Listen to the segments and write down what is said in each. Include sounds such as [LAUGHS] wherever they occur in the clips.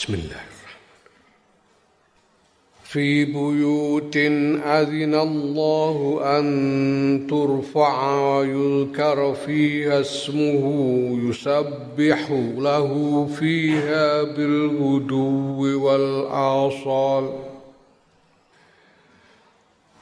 بسم الله في بيوت أذن الله أن ترفع ويذكر فيها اسمه يسبح له فيها بالغدو والآصال.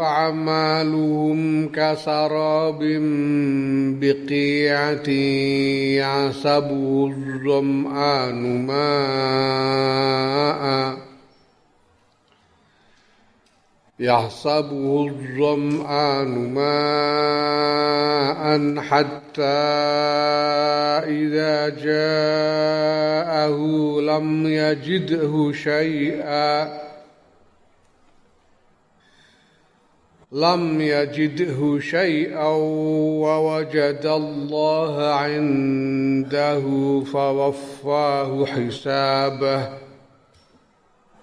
أعمالهم كسراب بقيعة يعصبه الظمآن ماءً. يحسبه الظمآن ماء حتى إذا جاءه لم يجده شيئا. لم يجده شيئا ووجد الله عنده فوفاه حسابه.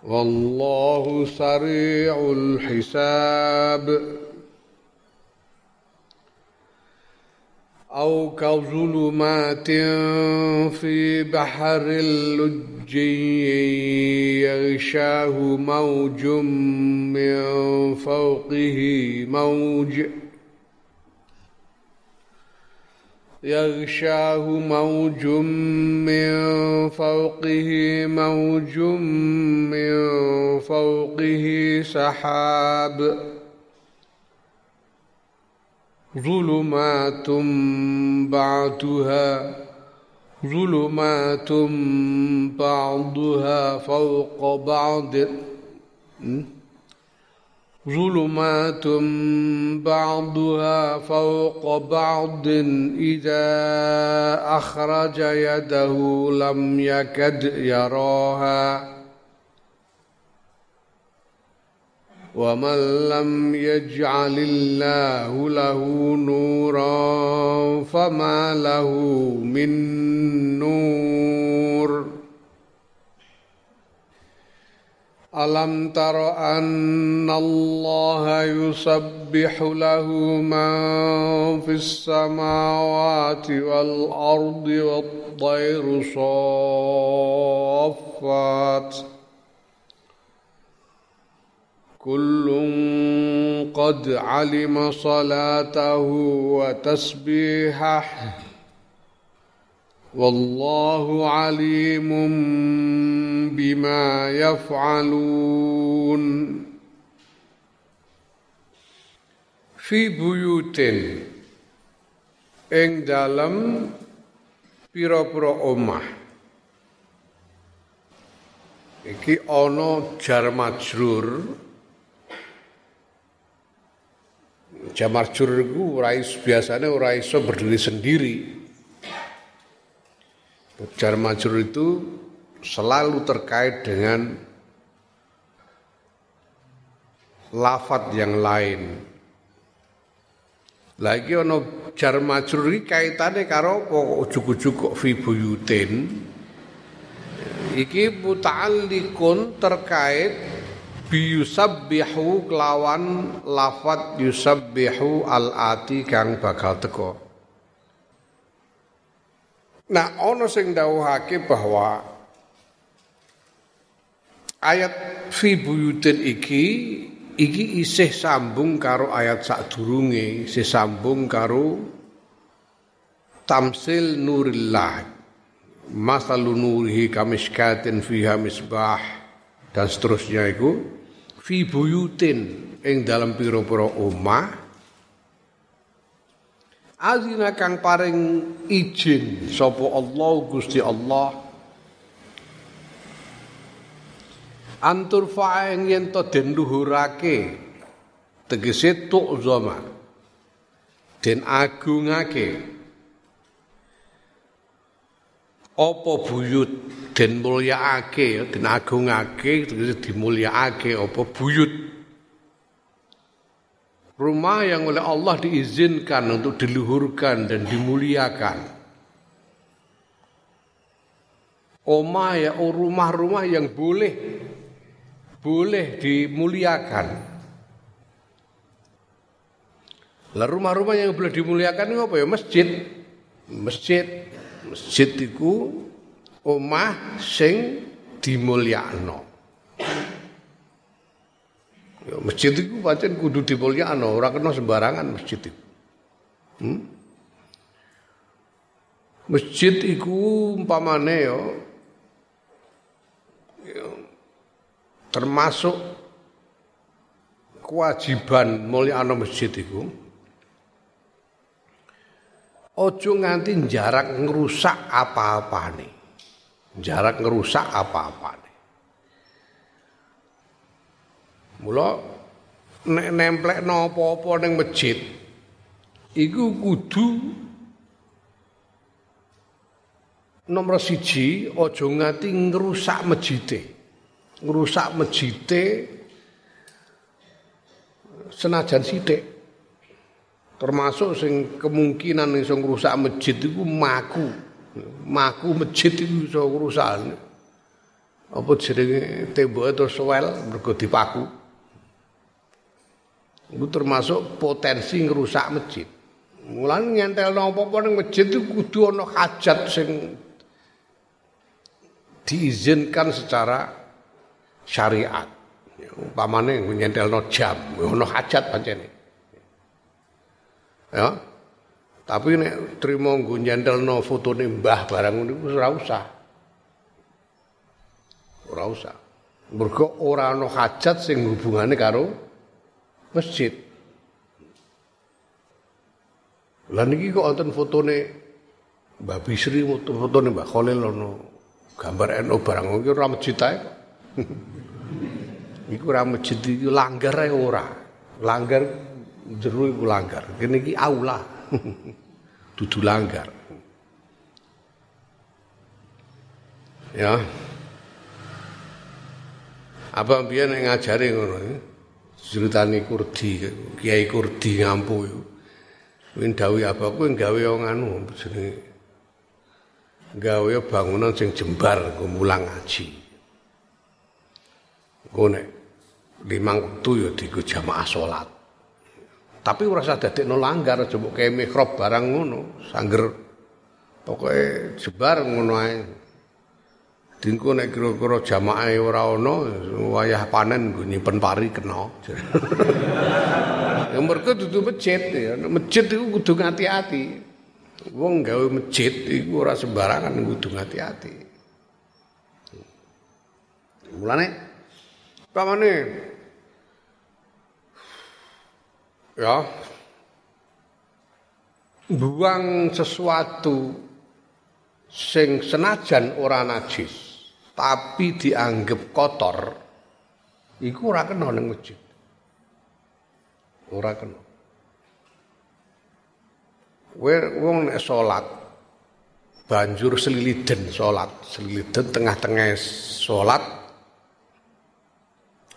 والله سريع الحساب. أو كظلمات في بحر اللجي يغشاه موج من فوقه موج يغشاه موج من فوقه موج من فوقه سحاب. ظلمات بعدها ظلمات بعضها فوق بعض. ظلمات بعضها فوق بعض. إذا أخرج يده لم يكد يراها. ومن لم يجعل الله له نورا فما له من نور. ألم تر أن الله يسبح له من في السماوات والأرض والطير صافات كل قد علم صلاته وتسبيحه والله عليم بما يفعلون fi buyutin ing dalem pira-pira omah iki ana jar majrur jar majrur iku ora biasane ora berdiri sendiri jar majrur itu selalu terkait dengan lafat yang lain lagi ono jar majrur iki kaitane karo apa ujug-ujug kok fi buyutin. Iki terkait biyusabbihu kelawan lafat yusabbihu al-ati kang bakal teko. Nah, ono sing dawuhake bahwa ayat fi buyutin iki iki isih sambung karo ayat sadurunge, isih sambung karo tamsil nurillah. Masalu nurihi kamiskatin fiha misbah dan seterusnya itu fi buyutin ing dalam pira-pira omah. Azina kang paring izin sapa Allah Gusti Allah. Antur fa'eng yen to den luhurake. Tegese tuk zama den agungake apa buyut den mulyaake den agungake dimulyakake apa buyut rumah yang oleh Allah diizinkan untuk diluhurkan dan dimuliakan Oma ya oh, rumah-rumah yang boleh boleh dimuliakan. Lah rumah-rumah yang boleh dimuliakan itu apa ya? Masjid. Masjid. Masjid itu omah sing dimulyakno. Ya, masjid itu pancen kudu dimulyakno, ora kena sembarangan masjid itu. Hmm? Masjid iku umpamane ya, ya termasuk kewajiban mulyakno masjid iku ojo nganti jarak ngerusak apa-apane. Jarak ngerusak apa-apane. Mula nek nemplekno apa-apa ning masjid iku kudu nomor siji ojo nganti ngerusak masjide ngrusak mejite senajan sithik termasuk sing kemungkinan iso ngrusak masjid iku maku. Maku masjid iku iso ngrusak apa jenenge? Temboke terus wel mergo dipaku. Itu termasuk potensi ngrusak masjid. Mulan nyentel apa-apa ning masjid itu kudu ana hajat sing diizinkan secara syariat. Ya, umpamane nyentelno jam, ono hajat pancene. Ya. Tapi nek trimo nggo nyentelno fotone mbah barang niku ora usah. Ora usah. Mergo ora ana hajat sing hubungane karo masjid. Lah niki kok wonten fotone Mbah Bisri fotone Mbah Khalil ono gambar NU barang iki ora masjid ae [LAUGHS] iku ora masjid iki langgar ae ora. Langgar jero iku langgar. Kene iki aula. [LAUGHS] Dudu langgar. Ya. Apa biyen ngajari ngono iki? Ceritane Kurdi, Kiai Kurdi ngampu iku. Win dawuh apa kuwi gawe wong anu jenenge gawe bangunan sing jembar mulang ngaji. Engko nek limang wektu ya dienggo jamaah salat. Tapi ora usah dadekno langgar aja mbok kaya mihrab barang ngono, sangger pokoke jebar ngono ae. Dingko nek kira-kira jamaah ora ana, wayah panen nggo nyimpen pari kena. [LAUGHS] ya mergo dudu masjid ya. Masjid iku kudu ngati-ati. Wong gawe masjid iku ora sembarangan kudu ngati-ati. Mulane Pamane ya. Buang sesuatu sing senajan ora najis tapi dianggap kotor iku ora kena ning masjid. Ora kena. Wong nek salat banjur seliliden salat seliliden tengah-tengah salat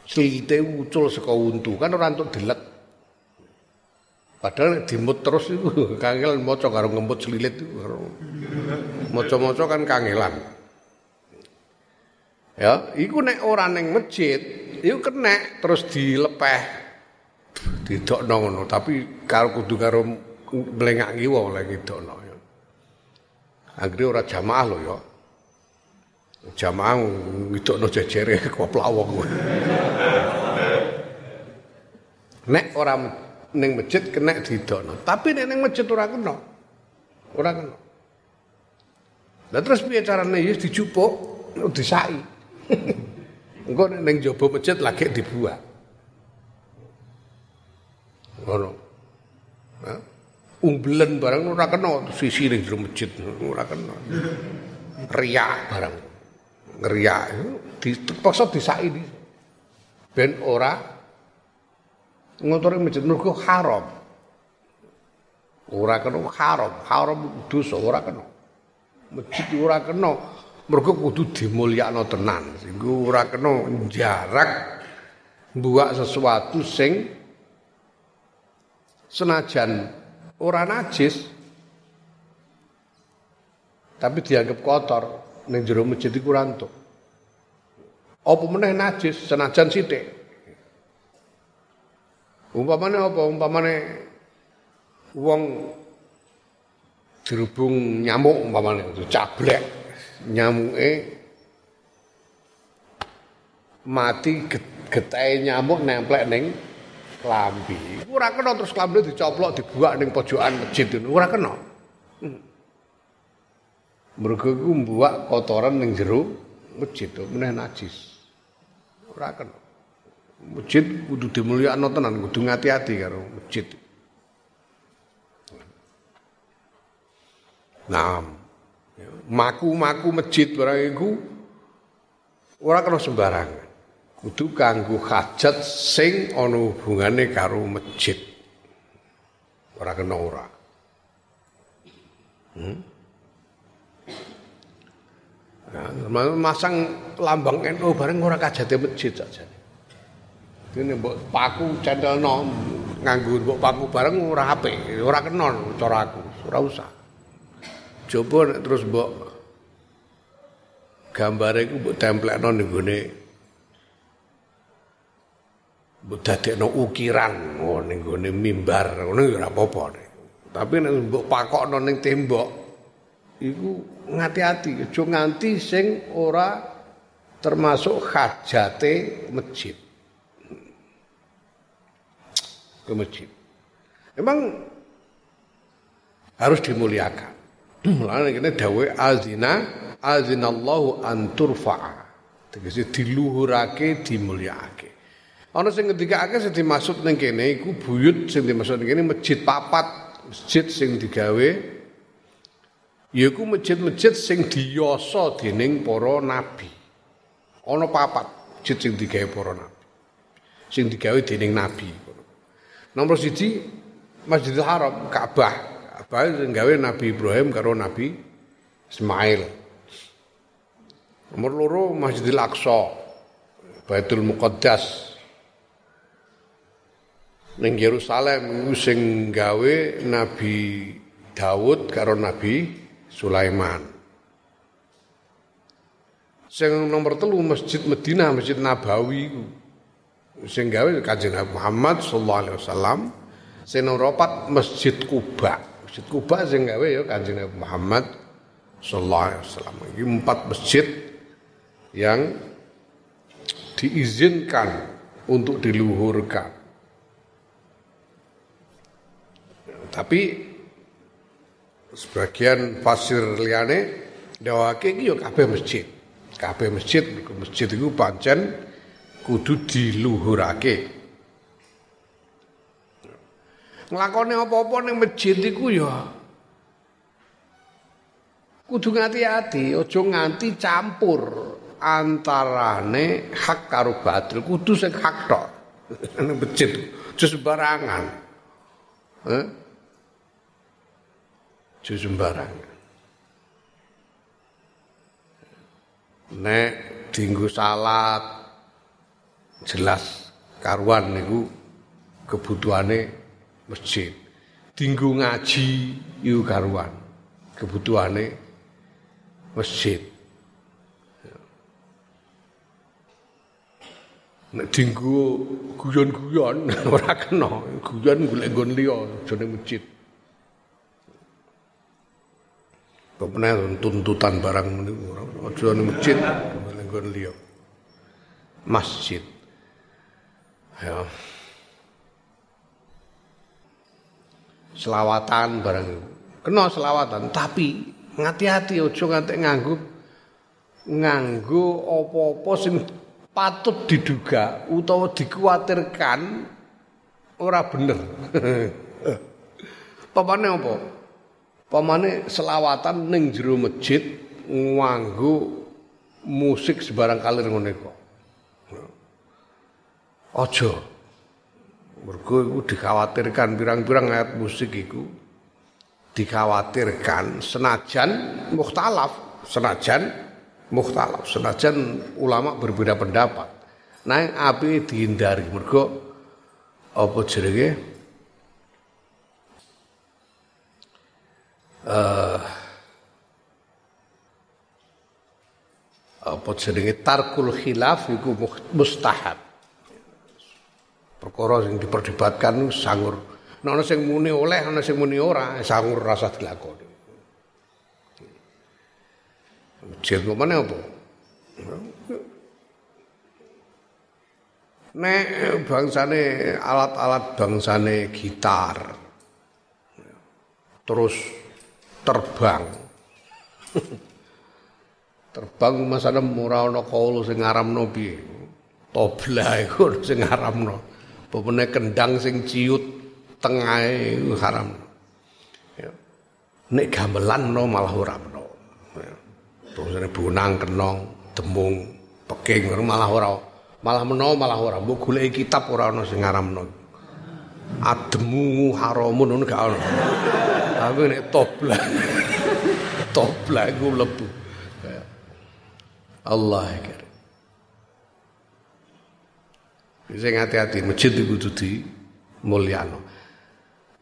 slite ucul saka untu kan ora entuk delek padahal dimut terus itu [LAUGHS] kangel maca karo ngemput selilit itu maca-maca kan kangelan. Ya iku nek ora ning masjid iku kena terus dilepeh. Didokno ngono tapi karo kudu karo mlengak kiwa oleh ngidokno ya. Anggere ora jamaah lho ya. Jamaah ngidokno jejere [LAUGHS] koplawong nek ora ning masjid kena didokno tapi nek ning masjid ora kena ora kena lah terus piye carane ya dijupuk disai [LAUGHS] Engko ning jaba masjid lagi dibuat. Ngono. Umbelen barang ora kena sisi ning jero masjid ora kena. Riak barang. Ngeriak dipaksa disaki di ben ora ngotori masjid mergo haram. Ora kena haram, haram dosa ora kena. Masjid ora kena mergo kudu dimulyakno tenan. Sehingga ora kena jarak buat sesuatu sing senajan ora najis tapi dianggap kotor ning jero masjid iku rantuk. Apa meneh najis senajan sithik. Umpamane apa? Umpamane wong dirubung nyamuk umpamane cablek nyamuke mati getahe nyamuk nemplek ning klambi. Ora kena terus klambi dicoplok dibuak ning pojokan masjid ngono. Ora kena. Hmm. Mergo iku mbuak kotoran ning jero masjid meneh najis. Ora kena. Masjid kudu dimulyakno tenan, kudu ngati-ati karo masjid. Nah, maku-maku masjid barang iku ora kena sembarangan. kudu kanggo hajat sing ana hubungane karo masjid. Ora kena ora. Hmm? Nah, masang lambang NU bareng ora kajate masjid saja. Dene mbok paku centelno nganggo mbok paku bareng ora apik, ora kena cara aku, ora usah. Coba terus mbok gambare iku mbok templekno ning gone dadekno ukiran oh ning gone mimbar ngono ya ora apa-apa tapi nek mbok pakokno ning tembok iku ngati-ati aja nganti sing ora termasuk hajate masjid ke masjid emang harus dimuliakan [CLEARS THROAT] mulane kene dawuh azina azinallahu an turfa'a tegese diluhurake dimulyakake Ana sing ngendikake sing dimaksud ning kene iku buyut sing dimaksud ning kene masjid papat, masjid sing digawe yaiku masjid-masjid sing diyasa dening para nabi. Ana papat masjid sing digawe para nabi. Sing digawe dening nabi. Nomor siji Masjidil Haram, Ka'bah. Ka'bah gawe Nabi Ibrahim karo Nabi Ismail. Nomor loro Masjidil Aqsa, Baitul Muqaddas, ning Yerusalem sing gawe Nabi Daud karo Nabi Sulaiman. Sing nomor telu Masjid Medina, Masjid Nabawi sing gawe Kanjeng Muhammad sallallahu alaihi wasallam. Sing papat Masjid Kuba. Masjid Kuba sing gawe ya Kanjeng Muhammad sallallahu alaihi wasallam. Iki empat masjid yang diizinkan untuk diluhurkan. Tapi sebagian fasir liyane dawake iki ya kabeh masjid. Kabeh masjid masjid iku pancen kudu diluhurake. Nglakone apa-apa ning masjid iku ya kudu ngati-ati, aja nganti campur antarane hak karo batil, kudu sing hak tok. [LAUGHS] Ning masjid, aja sembarangan. Eh? aja sembarangan. Nek dinggo salat jelas karuan niku kebutuhane masjid. Dinggo ngaji iku karuan kebutuhane masjid. Nek dinggo guyon-guyon [LAUGHS] ora kena, guyon golek nggon liya jane masjid. Kemudian tuntutan barang meniku aja masjid nggon liya. Masjid. Ya. Selawatan barang kena selawatan tapi ngati-hati aja nganti nganggo nganggo apa-apa sing patut diduga utawa dikuatirkan ora bener. [LAUGHS] Pamane apa? Pamane selawatan ning jero masjid nganggo musik sebarang kalir ngene kok. Aja. Mergo iku dikhawatirkan pirang-pirang ayat musik iku dikhawatirkan senajan mukhtalaf, senajan mukhtalaf, senajan ulama berbeda pendapat. Yang api dihindari mergo apa jenenge? uh, apa jenenge tarkul khilaf iku mustahab. Perkara sing diperdebatkan sangur. Ana sing muni oleh, ana sing muni ora, sangur rasa dilakoni. Masjid mana apa? Nek bangsane alat-alat bangsane gitar. Terus terbang. terbang masane ora ana kaula sing ngaramno piye. Tobla iku sing. Popene kendang sing ciut tengahe haram. Ya. Nek gamelan no malah ora meno. Ya. Terus bunang kenong, demung, peking malah ora malah meno malah ora. Mbok goleki kitab ora ana sing ngaramno ademu haramun ngono gak ono. Tapi nek tobla. [LAUGHS] tobla iku mlebu. Allah akbar. Bisa hati-hati masjid itu di mulyano.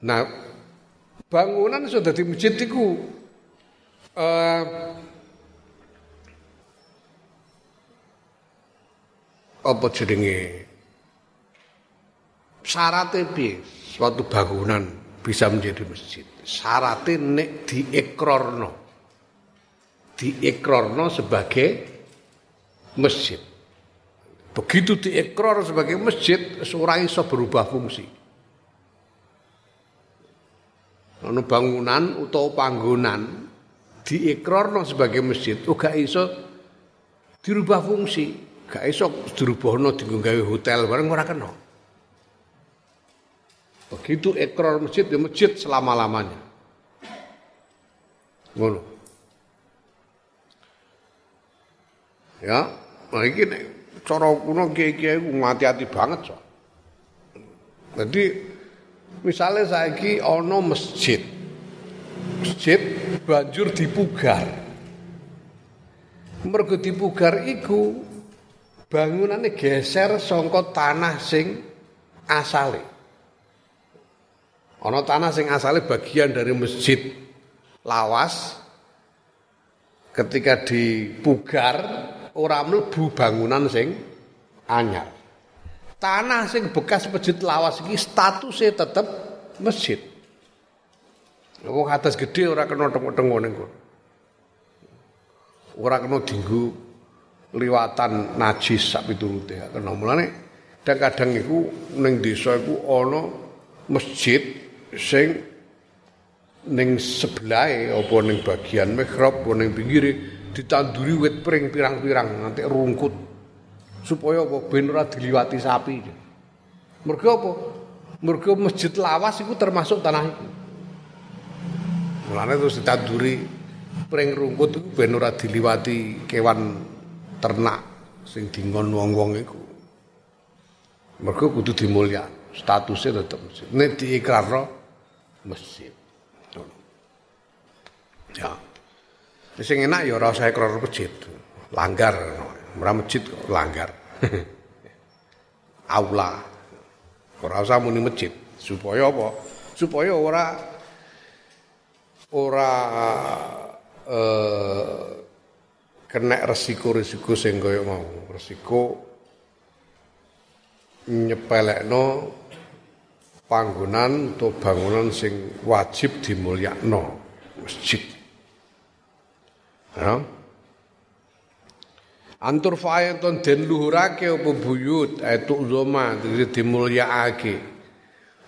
Nah, bangunan sudah di masjid itu uh, apa jenenge? Syaratnya piye? Suatu bangunan bisa menjadi masjid. Syaratnya nek diekrorno diekrorno sebagai masjid begitu diekror sebagai masjid seorang iso berubah fungsi ono bangunan utawa panggonan diekrorno sebagai masjid uga iso dirubah fungsi gak iso dirubahno dienggo gawe hotel bareng ora kena Begitu ekor masjid ya masjid selama-lamanya. Ngono. Ya, nah nek cara kuno kiai-kiai ku hati-hati banget so. Jadi misalnya saiki ana masjid. Masjid banjur dipugar. Mergo dipugar iku bangunannya geser songkot tanah sing asale. Ana tanah sing asale bagian dari masjid lawas ketika dipugar ora mlebu bangunan sing anyar. Tanah sing bekas masjid lawas iki statusnya tetep masjid. Wong atas gede ora kena tengok-tengok ning kono. Ora kena dinggo liwatan najis sak piturute kena. Mulane kadang-kadang iku ning desa iku ana masjid sing ning sebelahe apa ning bagian mihrab apa ning pinggire ditanduri wit pring pirang-pirang nanti rungkut supaya apa ben ora diliwati sapi. Mergo apa? Mergo masjid lawas iku termasuk tanah iku. Mulane terus ditanduri pring rungkut iku ben ora diliwati kewan ternak sing dingon wong-wong iku. Mergo kudu dimulya, statusnya tetep masjid. Nek diikrarno masjid. Ya. Sing enak ya ora usah ekor masjid. Langgar, ora masjid kok langgar. [LAUGHS] Aula. Ora usah muni masjid. Supaya apa? Supaya ora ora eh kena resiko-resiko sing kaya mau. Resiko nyepelekno panggonan atau bangunan sing wajib dimulyakno masjid. Ya. Antur fa'ayatun den luhurake apa buyut itu zoma dimulyakake.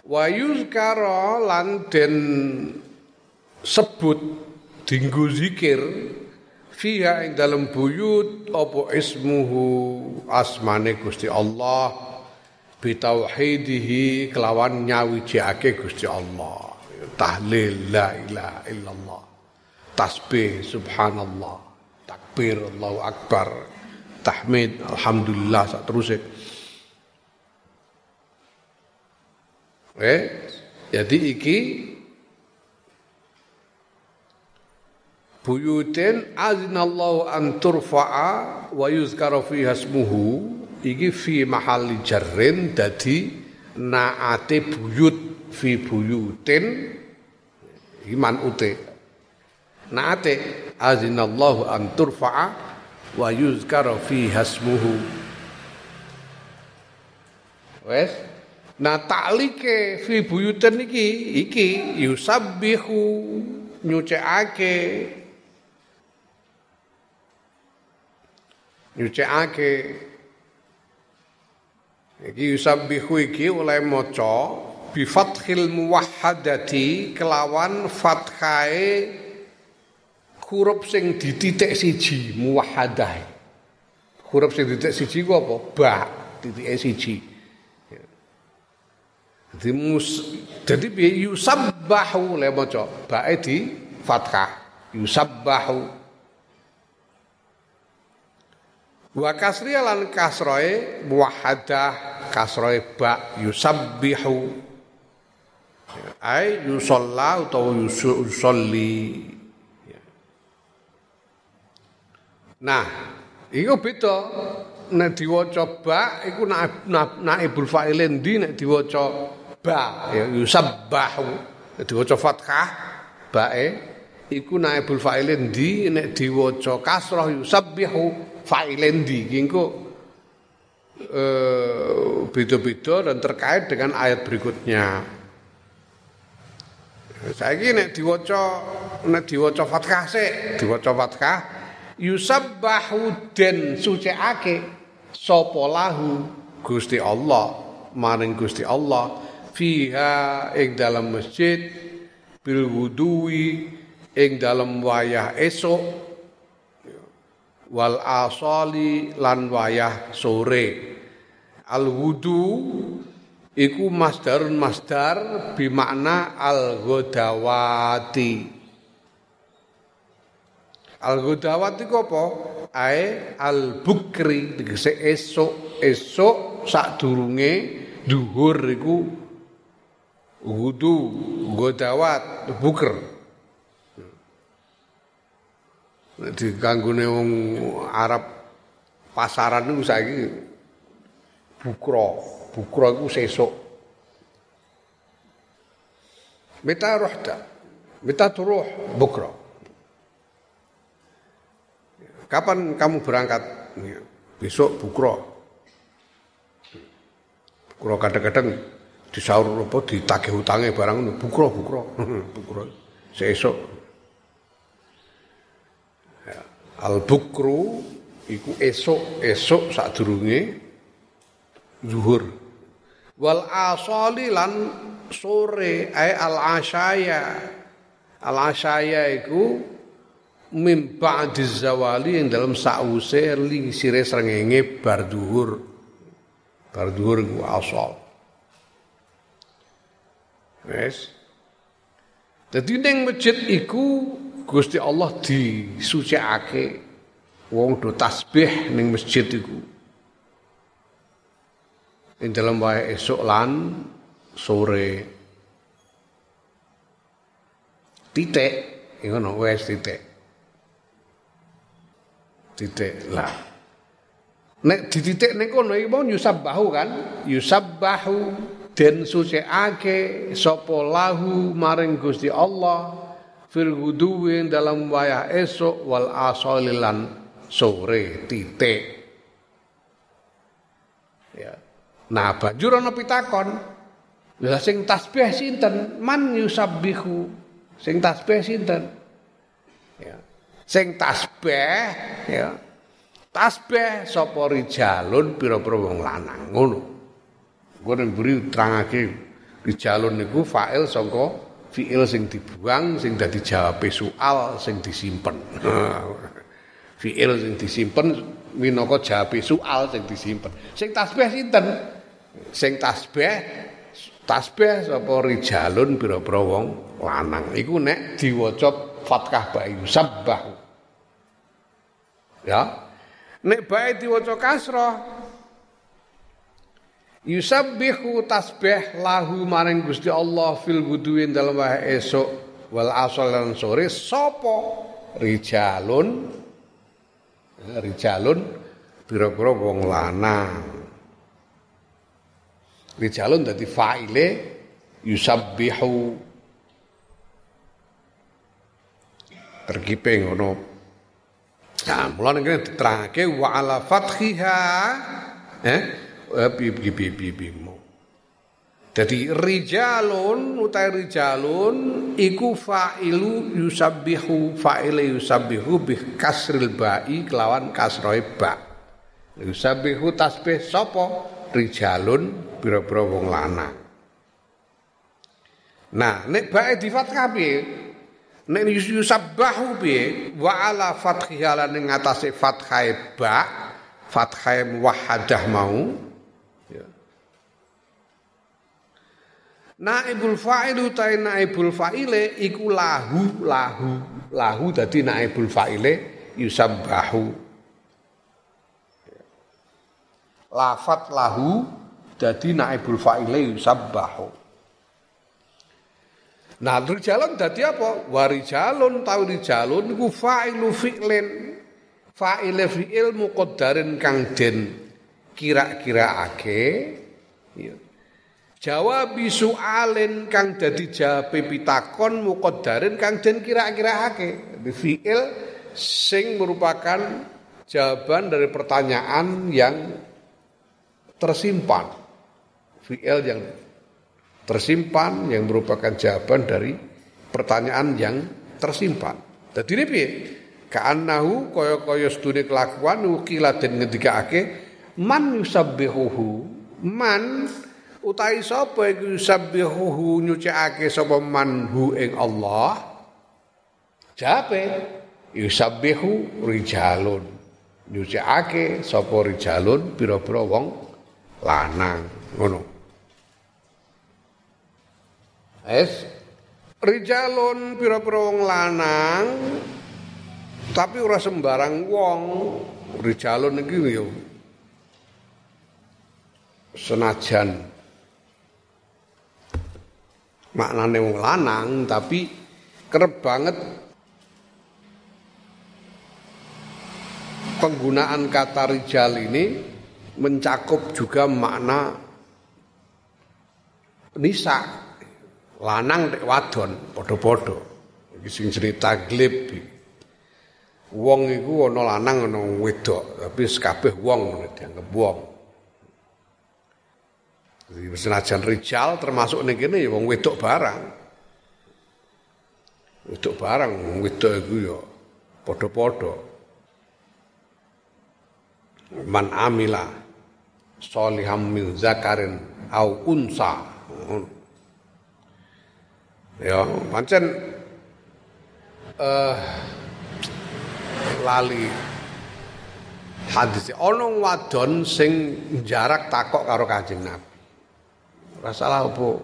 Wa yuzkara lan den sebut dinggo zikir fiha ing dalam buyut apa ismuhu asmane Gusti Allah bitauhidihi kelawan nyawijake Gusti Allah tahlil la ilaha illallah tasbih subhanallah. Takbir Allahu akbar. Tahmid alhamdulillah sak terus eh jadi iki buyutin azinallahu an turfa'a wa yuzkara fiha ismuhu. Iki fi mahalli jarrin dadi naate buyut fi buyutin. Iman ute naate azinallahu an turfa'a wa yuzkara fiha ismuhu. Wes? Nah taklike fi buyutin iki iki yusabbihu nyucekake nyucikake. Iki yusabbihu iki oleh maca bi fathil muwahhadati kelawan fathae huruf sing dititik siji muwahhadah huruf sing dititik siji ku apa? Ba titike siji. Jadi mus jadi yusabbahu. Le maca bae di fathah. Yusabbahu. Wa kasri lan kasroe muwahhadah kasroe ba yusabbihu. Ai yusalla utawa yusolli Nah, iku beda. Nek diwaca ba iku naibul fa'il endi nek diwaca ba? Ya yusabbahu. Diwaca fathah bae. Iku naibul fa'il endi nek diwaca kasrah yusabbihu failendi engko eh beda-beda dan terkait dengan ayat berikutnya. Saiki nek diwaca nek diwaca Fathah sik, diwaca Fathah yusabbahu den suciake sapa lahu? Gusti Allah maring Gusti Allah fiha ing dalam masjid bil wuduwi ing dalam wayah esok wal asali lan wayah sore. Al wudu iku masdarun masdar bimakna al ghadawati al ghadawati ku apa ae al bukri tegese esuk esuk sadurunge duhur iku wudu ghadawat buker diganggone wong Arab pasaran niku saiki bukro. Bukro iku sesuk. Meta rohta. Meta turuh bukro. Kapan kamu berangkat? Besok bukro. Bukro kadang-kadang disaur apa ditagih hutange barang bukro bukro. [LAUGHS] bukro. Sesuk al bukru iku esok esok sadurunge zuhur wal asali lan sore ay al asyaya al asyaya iku mim ba'di zawali yang dalam sause sire srengenge bar zuhur bar zuhur iku asal wes dadi ning masjid iku Gusti Allah disucikake wong do tasbih ning masjid iku. Ing dalam wae esuk lan sore. Titik, ngono wis titik. Titik lah. Nek dititik ning kono iki mau yusabbahu kan? Yusabbahu den sucikake sapa lahu maring Gusti Allah fil guduwin dalam wayah esok wal asalilan sore titik. Ya. Nah banjur ana pitakon. Lha sing tasbih sinten? Man yusabbihu sing tasbih sinten? Ya sing tasbih ya tasbih sapa rijalun pira-pira wong lanang ngono gue beri terangake rijalun niku fa'il sangka fiil sing dibuang sing dadi jawabe soal sing disimpen [LAUGHS] fiil sing disimpen minangka jawabe soal sing disimpen. Sing tasbih sinten? Sing tasbih tasbih sapa rijalun pira-pira wong lanang. Iku nek diwaca fathah bayu sabbah. Ya. Nek bae diwaca kasrah Yusabbihu tasbih lahu maring Gusti Allah fil buduin dalam wae esok wal asal lan sore sapa? Rijalun. Rijalun pira-pira wong lanang. Rijalun dadi fa'ile yusabbihu. Terkipe ngono nah mulane kene diterangake wa ala fathiha eh bi bi bi bi Jadi rijalun utai rijalun iku fa'ilu yusabbihu fa'ile yusabbihu bih kasril ba'i kelawan kasroe ba. Yusabbihu tasbih sopo rijalun pira-pira wong lanang. Nah, nek bae di fathah piye? Nek yusabbahu piye? Wa ala fathiha lan ing atase fathah ba, fathah muwahhadah mau Naibul fa'il utai naibul fa'ile iku lahu lahu lahu dadi naibul fa'ile yusabbahu. Lafat lahu dadi naibul fa'ile yusabbahu. Nah, rijalun dadi apa? Warijalun tau rijalun iku fa'ilu fi'lin. Fa'ile fi'il muqaddarin kang den kira-kiraake. Ya Jawabi su'alin kang dadi jawabe pitakon muqaddarin kang den kira-kiraake. Fi'il sing merupakan jawaban dari pertanyaan yang tersimpan. Fi'il yang tersimpan yang merupakan jawaban dari pertanyaan yang tersimpan. Dadi piye? Ka'annahu kaya-kaya sedune kelakuan ukila den ngendikake man yusabbihuhu man utahi sapa iku yusabbihuhu nyucikake sapa manhu ing Allah jape yusabbihu rijalun nyucikake sapa rijalun pira-pira wong lanang ngono es. Rijalun pira-pira wong lanang tapi ora sembarang wong. Rijalun iki yo. Senajan. Maknane wong lanang tapi kerep banget. Penggunaan kata rijal ini mencakup juga makna nisa lanang wadon podo-podo iki sing cerita glib wong iku ana lanang ana wedok tapi kabeh wong dianggap wong Senajan rijal termasuk ning kene ya wong wedok barang. Wedok barang wong wedok iku ya padha-padha. Man amila soliham min zakarin au unsa. Ya, pancen uh, lali hadis ana wadon sing jarak takok karo Kanjeng Nabi. Rasalah apa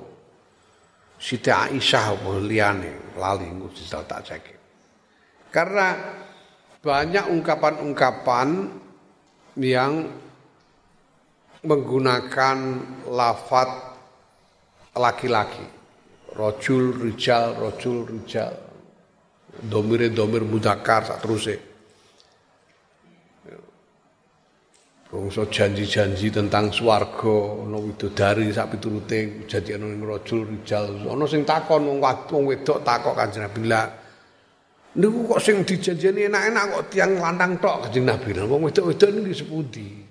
Siti Aisyah apa liyane lali bisa tak cek. Karena banyak ungkapan-ungkapan yang menggunakan lafat laki-laki. Rojul, rijal, rojul, rijal. Domire domir mudakar sak terusé. Bangsa janji-janji tentang swarga ana widodari sak piturute janji ana rajul rijal ana sing takon wong wong wedok takok Kanjeng Nabi lah niku kok sing dijanjeni enak-enak kok tiang lanang tok Kanjeng Nabi wong wedok-wedok niki sepundi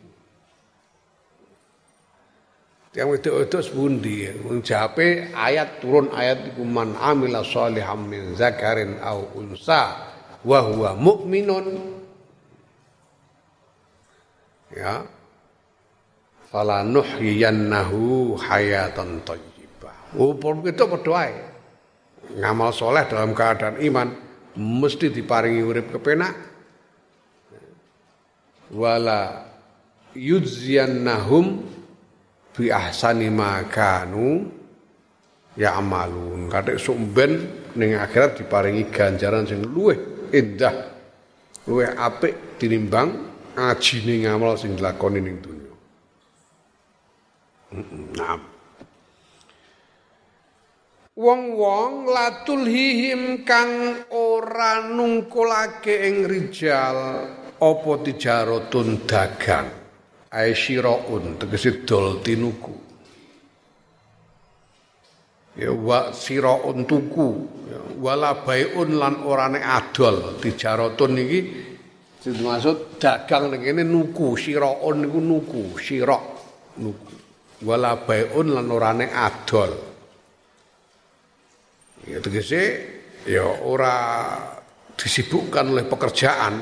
Tiang wedok-wedok sepundi wong jape ayat turun ayat iku man amila sholihan min zakarin au unsa wa huwa ya. Fala nuhyiyannahu hayatan thayyibah oh itu padha ae. Ngamal soleh dalam keadaan iman mesti diparingi urip kepenak. Wala yudziyannahum bi ahsani ma kanu ya amalun. Katik sumben ning akhirat diparingi ganjaran sing luwih indah luwih apik tinimbang ajine ngamal sing dilakoni ning dunya nah Wong-wong latul hihim kang ora nungkulake ing rijal apa tijarotun dagang ai syiraun tegese dol tinuku. Ya wa siraun tuku. Ya, wala baiun lan orane adol. Tijarotun iki maksud dagang ning kene nuku siraun niku nuku sira nuku. Wala baiun lan orane adol. Ya tegese ya ora disibukkan oleh pekerjaan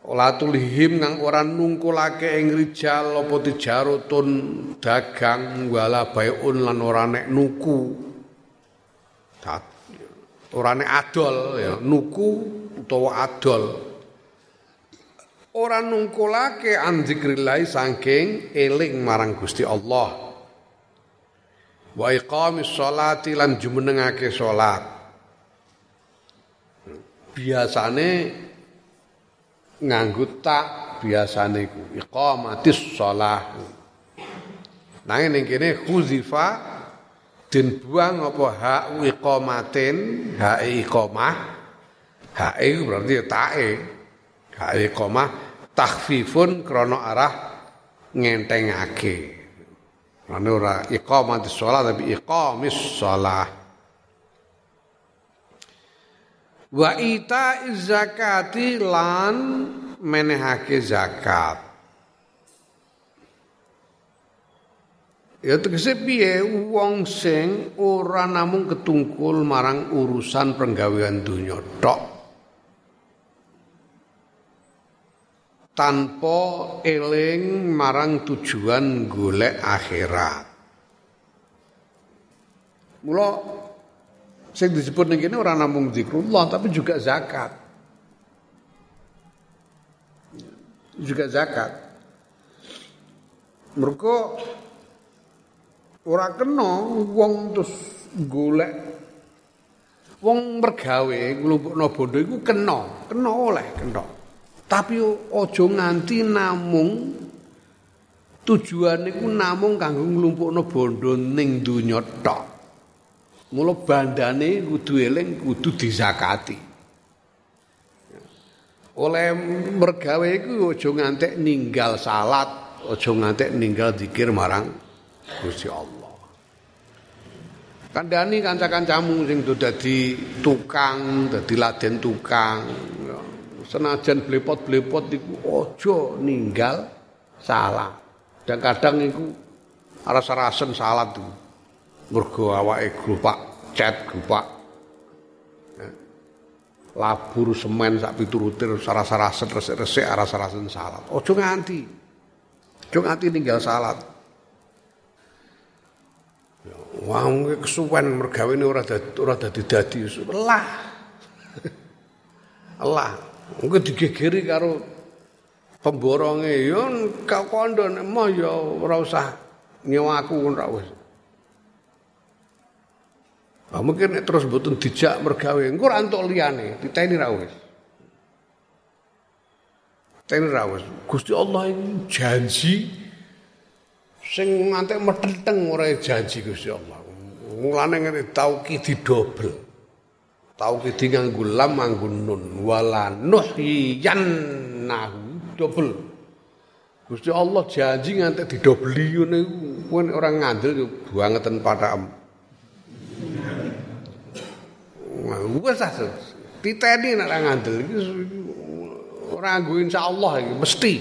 Ola tulihim ngang ora nungkulake ing rijal apa tijarotun dagang wala baiun lan ora nek nuku. Ora nek adol ya, nuku utawa adol. Ora nungkulake an zikrillah saking eling marang Gusti Allah. Wa iqamis sholati lan jumenengake salat. Biasane nganggo tak biasane iku iqamatis shalah. Nanging ning kene khuzifa den buang apa hak iqamatin, hak iqamah. Hak iku berarti ya tae. Hak iqamah takhfifun krana arah ngentengake. Mane ora iqamatis shalah tapi iqamis shalah. Wa ita zakati lan menehake zakat. Ya tegese piye? Wong sing ora namung ketungkul marang urusan penggawean donya tok. Tanpa eling marang tujuan golek akhirat. Mula Sing disebut ning kene ora namung zikrullah tapi juga zakat. Juga zakat. Mergo ora kena wong terus golek wong mergawe nglumpukno bondo iku kena, kena oleh, kena. Tapi aja nganti namung tujuan iku namung kanggo nglumpukno bondo ning donya tok. Mula bandane kudu eling kudu dizakati. Oleh mergawe iku aja ngantek ninggal salat, aja ngantek ninggal zikir marang Gusti Allah. Kandhani kanca-kancamu sing dadi tukang, dadi laden tukang. Senajan blepot-blepot iku aja ninggal salat. Dan kadang iku rasa-rasen salat tuh. Mergo awake grupak cat grupak labur semen sak piturutir sarasa-rasa resik-resik arasa-rasen salat ojo nganti ojo nganti tinggal salat Wong wow, kesuwen ini ora ora dadi dadi lah. [LAUGHS] Allah. Engko digegeri karo pemboronge ya kau kondo nek ya ora usah nyewa aku ora. Nah, mungkin terus mboten dijak mergawe, engko ora entuk liyane, diteni ra wis. Teni ra wis. Gusti Allah ini janji sing ngantek metenteng ora janji Gusti Allah. Mulane ngene tauqid didobel. Tauqid nganggo lam nganggo nun wala nuhyiyannahu dobel. Gusti Allah janji ngantek didobeli ngene iku ora ngandel bangetan pathak Wes ah titeni nek ngandel iki ora nggo insyaallah iki mesti.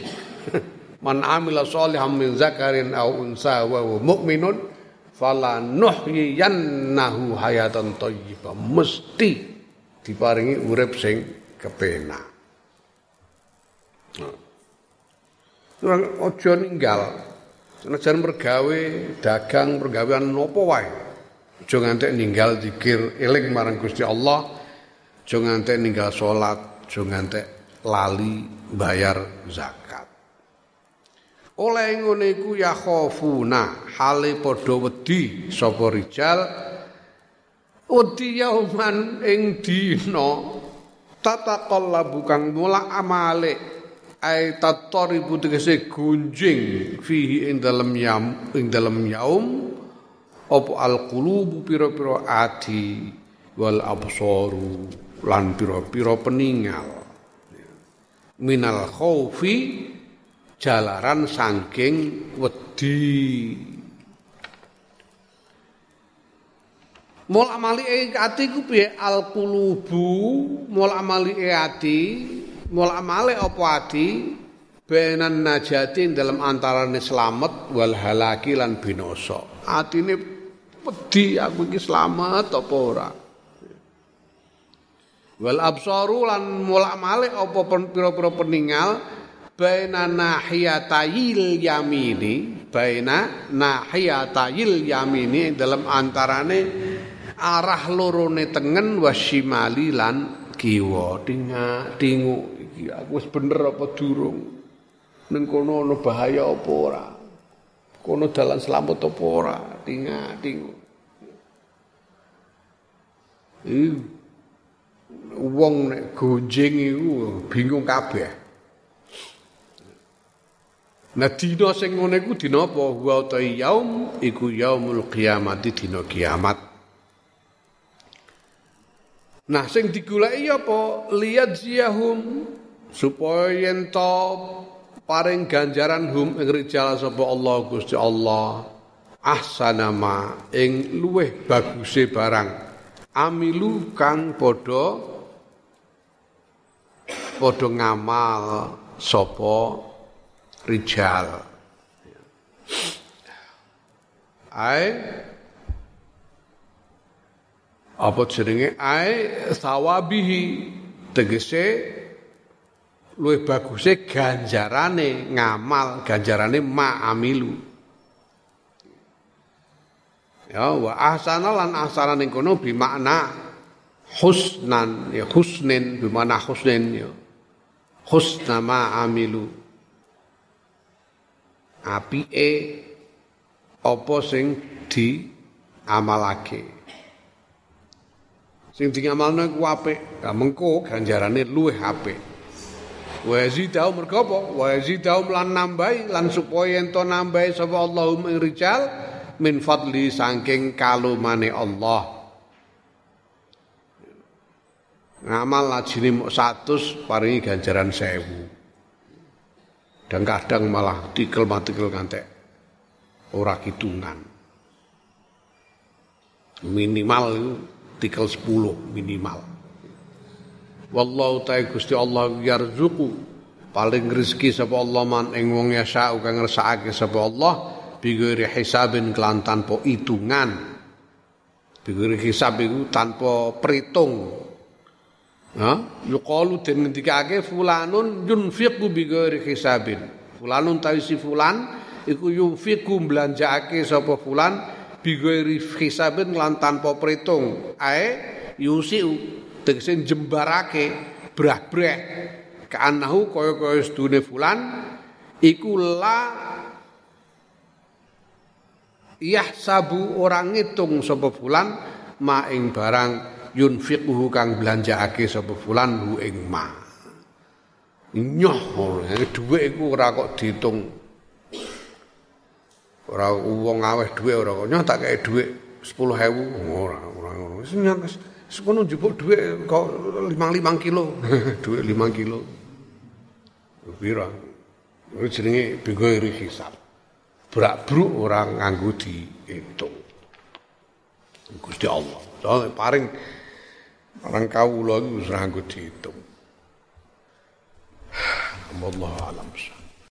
[LAUGHS] Man amila sholihan min zakarin aw unsa wa huwa mu'minun fala nuhyiyannahu hayatan thayyibah. Mesti diparingi urip sing kepenak. Nah. Aja ninggal. Senajan mergawe dagang pergawean nopo wae. Aja ngantek ninggal zikir eling marang Gusti Allah. Aja ngantek ninggal salat, aja ngantek lali bayar zakat. Oleh iku ya khofuna hale padha wedi sapa rijal wedi yauman ing dina tataqallabu kang mula amale ai tatoribu tegese gunjing fihi ing dalem yam ing dalem yaum apa alqulubu pira-pira ati wal absaru lan pira-pira peninggal minal khaufi jalaran saking wedi. Mul amali ati ku piye? Al qulubu mul amali ati mul amale apa ati benan najati dalam antarane selamat wal halaki lan binasa atine wedi aku iki selamat apa ora? Wal absaru lan mul amale apa pira-pira peninggal baina nahiyatayil yamini baina nahiyatayil yamini dalam antarane arah lorone tengen wasimali lan kiwa. Tinga tingu iki aku wis bener apa durung? Ning kono bahaya apa ora? Kono dalan selamat apa ora? Tinga tingu wong nek gonjing iku bingung kabeh Nah dina sing ngene iku dina apa? Wa yaum iku yaumul qiyamati dina kiamat. Nah sing digoleki apa? Liyad ziyahum supaya yen to paring ganjaran hum ing rijal sapa Allah Gusti Allah ahsana ma ing luweh baguse barang amilu kang padha padha ngamal sapa rijal. Ai apa jenenge? Ai sawabihi. Tegese luwih baguse ganjarane ngamal ganjarane ma'amilu ya wa ahsana lan ahsana ning kono bi husnan ya husnin bi makna husnin ya husna ma'amilu apike apa sing diamalake. Sing diamalno iku apik, nah, mengko ganjarane luwih apik. Wa yazidau mergo apa? Wa yazidau lan nambahi lan supaya ento nambahi sapa Allahumma rijal min fadli saking kalumane Allah. Ngamal lajine mok 100 paringi ganjaran 1000 dan kadang malah tikel-matikel ngantek ora hitungan minimal tikel 10 minimal. Wallahu ta'ala Gusti Allah yarzuqu. Paling rezeki sapa Allah man ing wong yasa kang ngersakake sapa Allah bigori hisabin kelan tanpa hitungan bigori hisab itu tanpa perhitung Ha? Yuqalu den ngendikake fulanun yunfiqu bi ghairi hisabin. Fulanun tawisi fulan iku yunfiqu belanjaake sapa fulan bi ghairi hisabin lan tanpa perhitung. Ae yusiu tegese jembarake brah-breh kaanahu kaya-kaya sedune fulan iku la yahsabu orang ngitung sapa fulan ma ing barang yunfiquhu kang belanjaake sapa fulan hu ing ma. Nyoh dhuwit iku ora kok diitung. Ora wong aweh dhuwit ora kok nyoh tak kei dhuwit 10000 ora ora ngono wis nyangkes sekono njupuk dhuwit kok 5 5 kilo. [LAUGHS] Dhuwit 5 kilo. Pira? Wis jenenge bingo iri hisab brak-bruk ora nganggo diitung Gusti Allah. Soale paring Orang kawula iku wis ra dihitung. [SIGHS] Allah alam.